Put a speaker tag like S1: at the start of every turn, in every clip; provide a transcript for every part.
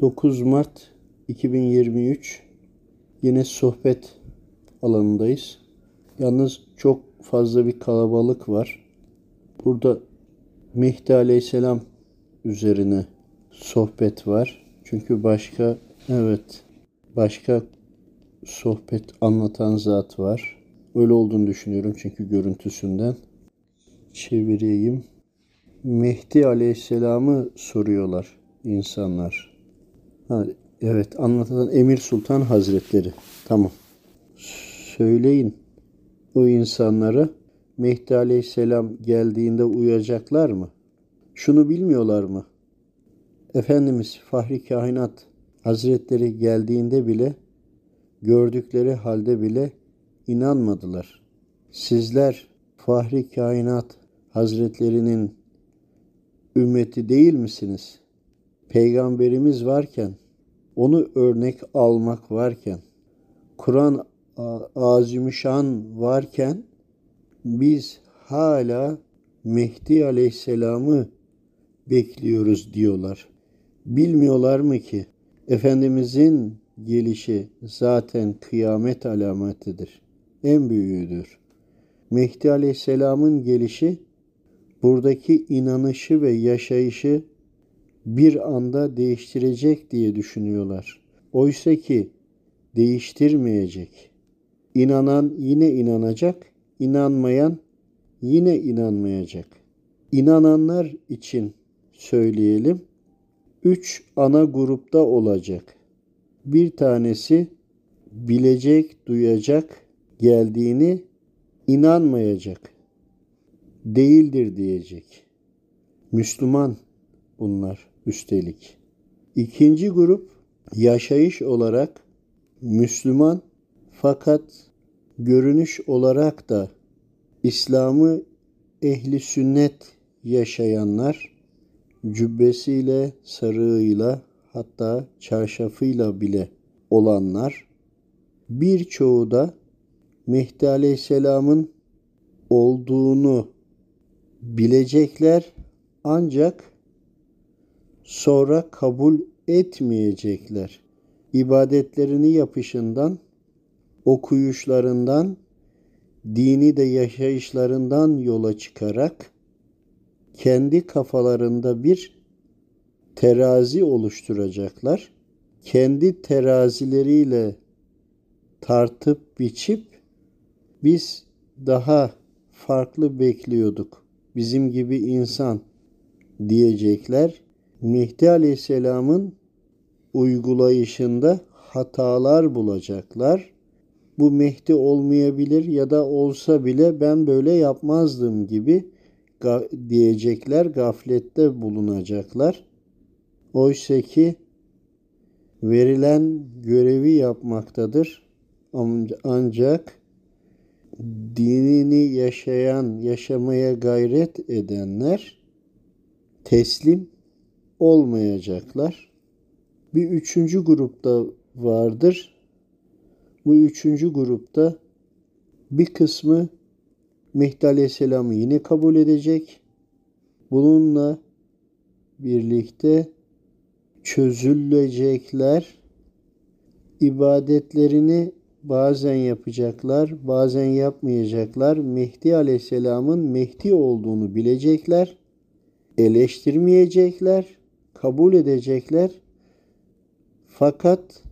S1: 9 Mart 2023 yine sohbet alanındayız. Yalnız çok fazla bir kalabalık var. Burada Mehdi Aleyhisselam üzerine sohbet var. Çünkü başka evet başka sohbet anlatan zat var. Öyle olduğunu düşünüyorum çünkü görüntüsünden. Çevireyim. Mehdi Aleyhisselam'ı soruyorlar insanlar. Ha, evet anlatan Emir Sultan Hazretleri. Tamam. Söyleyin o insanlara Mehdi Aleyhisselam geldiğinde uyacaklar mı? Şunu bilmiyorlar mı? Efendimiz Fahri Kainat Hazretleri geldiğinde bile gördükleri halde bile inanmadılar. Sizler Fahri Kainat Hazretlerinin ümmeti değil misiniz? Peygamberimiz varken, onu örnek almak varken, Kur'an azimüşşan varken biz hala Mehdi Aleyhisselam'ı bekliyoruz diyorlar. Bilmiyorlar mı ki Efendimizin gelişi zaten kıyamet alametidir. En büyüğüdür. Mehdi Aleyhisselam'ın gelişi buradaki inanışı ve yaşayışı bir anda değiştirecek diye düşünüyorlar. Oysa ki değiştirmeyecek. İnanan yine inanacak, inanmayan yine inanmayacak. İnananlar için söyleyelim. Üç ana grupta olacak. Bir tanesi bilecek, duyacak, geldiğini inanmayacak. Değildir diyecek. Müslüman bunlar üstelik. İkinci grup yaşayış olarak Müslüman fakat görünüş olarak da İslam'ı ehli sünnet yaşayanlar cübbesiyle, sarığıyla hatta çarşafıyla bile olanlar birçoğu da Mehdi Aleyhisselam'ın olduğunu bilecekler ancak sonra kabul etmeyecekler. İbadetlerini yapışından, okuyuşlarından, dini de yaşayışlarından yola çıkarak kendi kafalarında bir terazi oluşturacaklar. Kendi terazileriyle tartıp biçip biz daha farklı bekliyorduk. Bizim gibi insan diyecekler. Mehdi Aleyhisselam'ın uygulayışında hatalar bulacaklar. Bu Mehdi olmayabilir ya da olsa bile ben böyle yapmazdım gibi diyecekler, gaflette bulunacaklar. Oysa ki verilen görevi yapmaktadır. Ancak dinini yaşayan, yaşamaya gayret edenler teslim olmayacaklar. Bir üçüncü grupta vardır. Bu üçüncü grupta bir kısmı Mehdi Aleyhisselam'ı yine kabul edecek. Bununla birlikte çözülecekler. ibadetlerini bazen yapacaklar, bazen yapmayacaklar. Mehdi Aleyhisselam'ın Mehdi olduğunu bilecekler. Eleştirmeyecekler, kabul edecekler. Fakat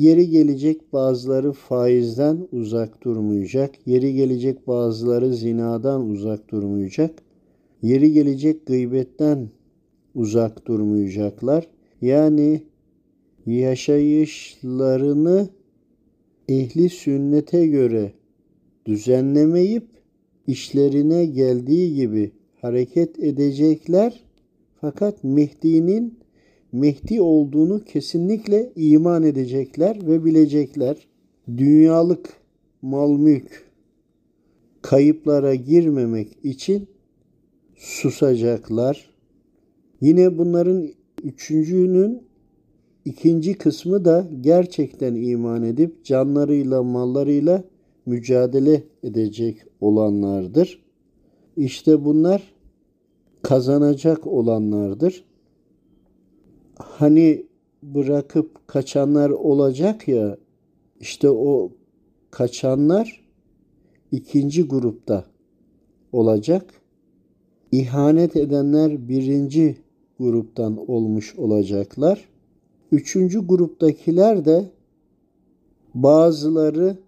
S1: Yeri gelecek bazıları faizden uzak durmayacak. Yeri gelecek bazıları zinadan uzak durmayacak. Yeri gelecek gıybetten uzak durmayacaklar. Yani yaşayışlarını ehli sünnete göre düzenlemeyip işlerine geldiği gibi hareket edecekler. Fakat Mehdi'nin Mehdi olduğunu kesinlikle iman edecekler ve bilecekler. Dünyalık mal mülk kayıplara girmemek için susacaklar. Yine bunların üçüncünün ikinci kısmı da gerçekten iman edip canlarıyla mallarıyla mücadele edecek olanlardır. İşte bunlar kazanacak olanlardır hani bırakıp kaçanlar olacak ya işte o kaçanlar ikinci grupta olacak. İhanet edenler birinci gruptan olmuş olacaklar. Üçüncü gruptakiler de bazıları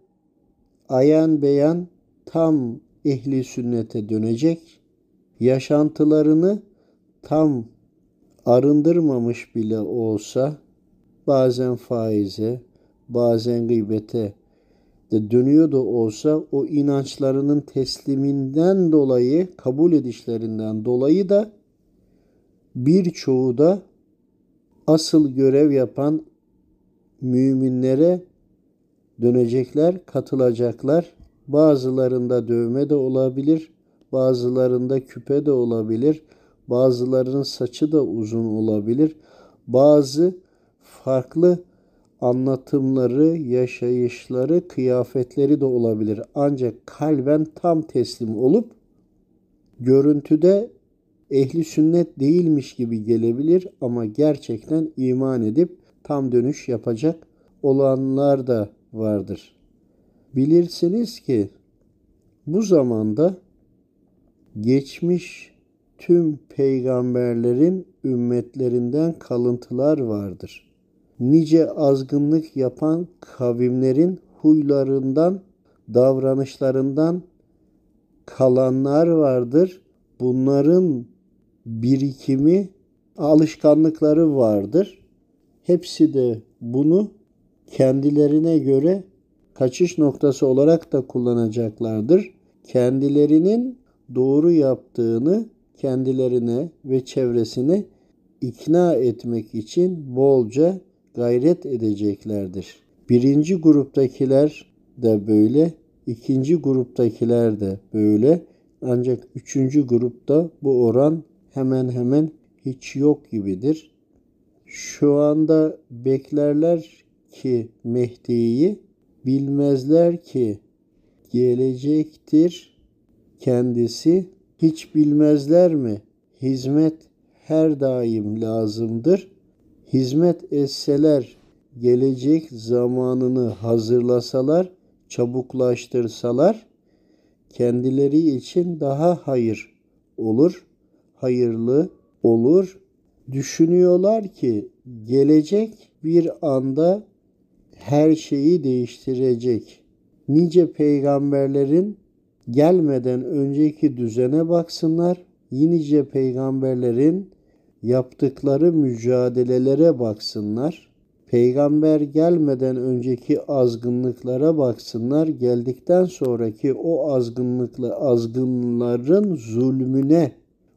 S1: ayan beyan tam ehli sünnete dönecek. Yaşantılarını tam arındırmamış bile olsa bazen faize, bazen gıybete de dönüyor da olsa o inançlarının tesliminden dolayı, kabul edişlerinden dolayı da birçoğu da asıl görev yapan müminlere dönecekler, katılacaklar. Bazılarında dövme de olabilir, bazılarında küpe de olabilir, bazılarının saçı da uzun olabilir. Bazı farklı anlatımları, yaşayışları, kıyafetleri de olabilir. Ancak kalben tam teslim olup görüntüde ehli sünnet değilmiş gibi gelebilir ama gerçekten iman edip tam dönüş yapacak olanlar da vardır. Bilirsiniz ki bu zamanda geçmiş tüm peygamberlerin ümmetlerinden kalıntılar vardır. Nice azgınlık yapan kavimlerin huylarından, davranışlarından kalanlar vardır. Bunların birikimi, alışkanlıkları vardır. Hepsi de bunu kendilerine göre kaçış noktası olarak da kullanacaklardır. Kendilerinin doğru yaptığını kendilerine ve çevresine ikna etmek için bolca gayret edeceklerdir. Birinci gruptakiler de böyle, ikinci gruptakiler de böyle. Ancak üçüncü grupta bu oran hemen hemen hiç yok gibidir. Şu anda beklerler ki Mehdi'yi, bilmezler ki gelecektir kendisi. Hiç bilmezler mi? Hizmet her daim lazımdır. Hizmet etseler, gelecek zamanını hazırlasalar, çabuklaştırsalar, kendileri için daha hayır olur, hayırlı olur. Düşünüyorlar ki gelecek bir anda her şeyi değiştirecek. Nice peygamberlerin gelmeden önceki düzene baksınlar. Nice peygamberlerin yaptıkları mücadelelere baksınlar. Peygamber gelmeden önceki azgınlıklara baksınlar. Geldikten sonraki o azgınlıkla azgınların zulmüne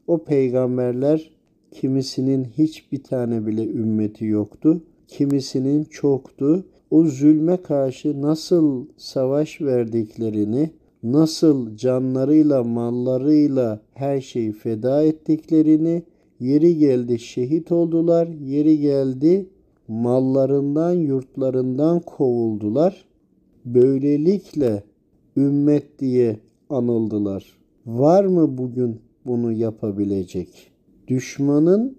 S1: o peygamberler kimisinin hiçbir tane bile ümmeti yoktu. Kimisinin çoktu. O zulme karşı nasıl savaş verdiklerini, nasıl canlarıyla, mallarıyla her şeyi feda ettiklerini, yeri geldi şehit oldular, yeri geldi mallarından, yurtlarından kovuldular. Böylelikle ümmet diye anıldılar. Var mı bugün bunu yapabilecek? Düşmanın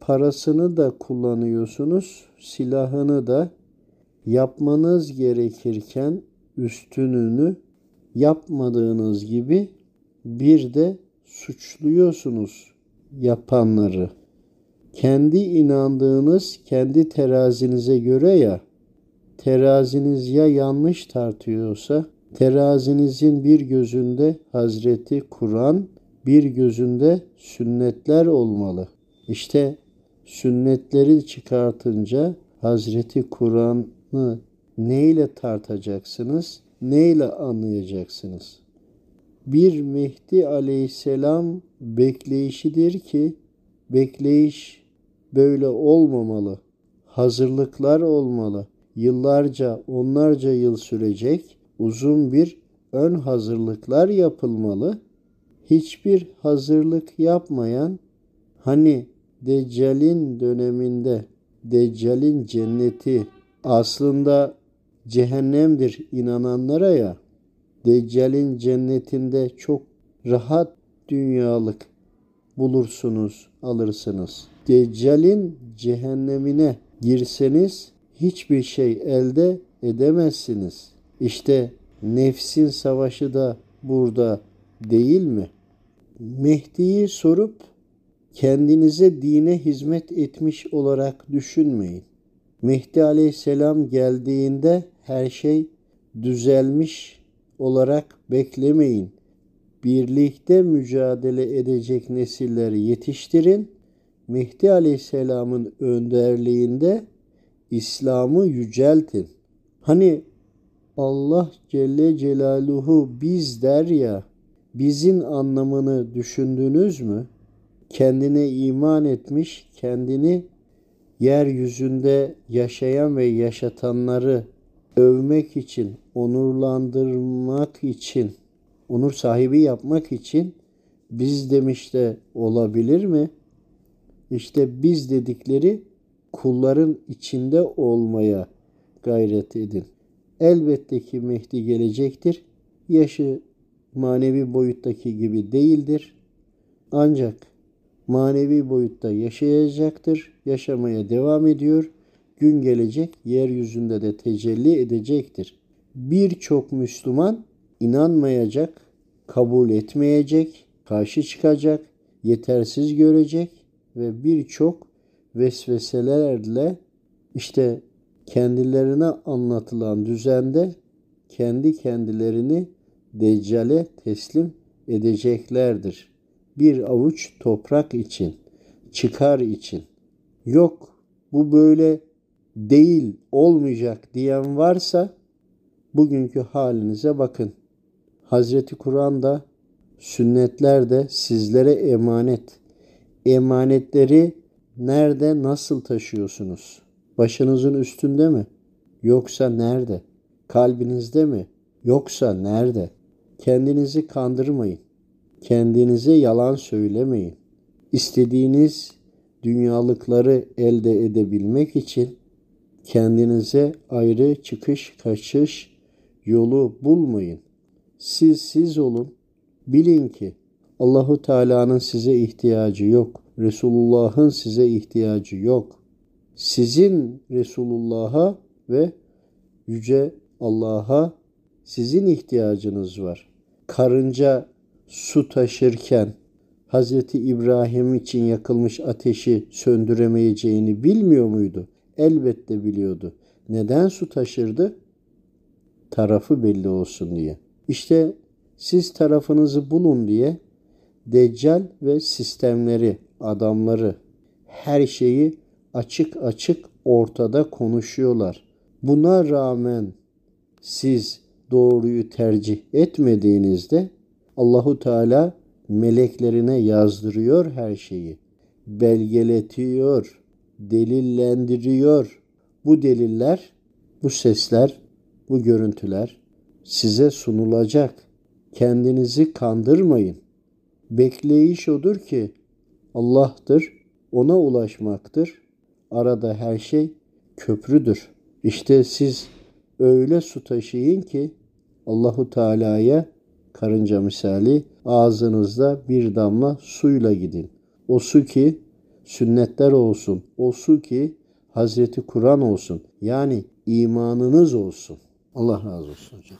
S1: parasını da kullanıyorsunuz, silahını da yapmanız gerekirken üstününü yapmadığınız gibi bir de suçluyorsunuz yapanları. Kendi inandığınız kendi terazinize göre ya teraziniz ya yanlış tartıyorsa terazinizin bir gözünde Hazreti Kur'an bir gözünde sünnetler olmalı. İşte sünnetleri çıkartınca Hazreti Kur'an'ı neyle tartacaksınız? Neyle anlayacaksınız? Bir Mehdi aleyhisselam bekleyişidir ki bekleyiş böyle olmamalı. Hazırlıklar olmalı. Yıllarca, onlarca yıl sürecek uzun bir ön hazırlıklar yapılmalı. Hiçbir hazırlık yapmayan hani Deccal'in döneminde Deccal'in cenneti aslında cehennemdir inananlara ya Deccal'in cennetinde çok rahat dünyalık bulursunuz, alırsınız. Deccal'in cehennemine girseniz hiçbir şey elde edemezsiniz. İşte nefsin savaşı da burada değil mi? Mehdi'yi sorup kendinize dine hizmet etmiş olarak düşünmeyin. Mehdi aleyhisselam geldiğinde her şey düzelmiş olarak beklemeyin. Birlikte mücadele edecek nesilleri yetiştirin. Mehdi aleyhisselamın önderliğinde İslam'ı yüceltin. Hani Allah Celle Celaluhu biz der ya, bizin anlamını düşündünüz mü? Kendine iman etmiş, kendini yeryüzünde yaşayan ve yaşatanları övmek için, onurlandırmak için, onur sahibi yapmak için biz demiş de olabilir mi? İşte biz dedikleri kulların içinde olmaya gayret edin. Elbette ki Mehdi gelecektir. Yaşı manevi boyuttaki gibi değildir. Ancak manevi boyutta yaşayacaktır. Yaşamaya devam ediyor. Gün gelecek yeryüzünde de tecelli edecektir. Birçok Müslüman inanmayacak, kabul etmeyecek, karşı çıkacak, yetersiz görecek ve birçok vesveselerle işte kendilerine anlatılan düzende kendi kendilerini Deccale teslim edeceklerdir. Bir avuç toprak için, çıkar için. Yok bu böyle değil, olmayacak diyen varsa bugünkü halinize bakın. Hazreti Kur'an'da, sünnetlerde sizlere emanet. Emanetleri nerede, nasıl taşıyorsunuz? Başınızın üstünde mi? Yoksa nerede? Kalbinizde mi? Yoksa nerede? Kendinizi kandırmayın. Kendinize yalan söylemeyin. İstediğiniz dünyalıkları elde edebilmek için kendinize ayrı çıkış kaçış yolu bulmayın. Siz siz olun. Bilin ki Allahu Teala'nın size ihtiyacı yok. Resulullah'ın size ihtiyacı yok. Sizin Resulullah'a ve yüce Allah'a sizin ihtiyacınız var. Karınca su taşırken Hazreti İbrahim için yakılmış ateşi söndüremeyeceğini bilmiyor muydu? Elbette biliyordu. Neden su taşırdı? Tarafı belli olsun diye. İşte siz tarafınızı bulun diye Deccal ve sistemleri, adamları, her şeyi açık açık ortada konuşuyorlar. Buna rağmen siz doğruyu tercih etmediğinizde Allahu Teala meleklerine yazdırıyor her şeyi. Belgeletiyor, delillendiriyor. Bu deliller, bu sesler, bu görüntüler size sunulacak. Kendinizi kandırmayın. Bekleyiş odur ki Allah'tır, ona ulaşmaktır. Arada her şey köprüdür. İşte siz öyle su taşıyın ki Allahu Teala'ya karınca misali ağzınızda bir damla suyla gidin. O su ki sünnetler olsun. O su ki Hazreti Kur'an olsun. Yani imanınız olsun. Allah razı olsun hocam.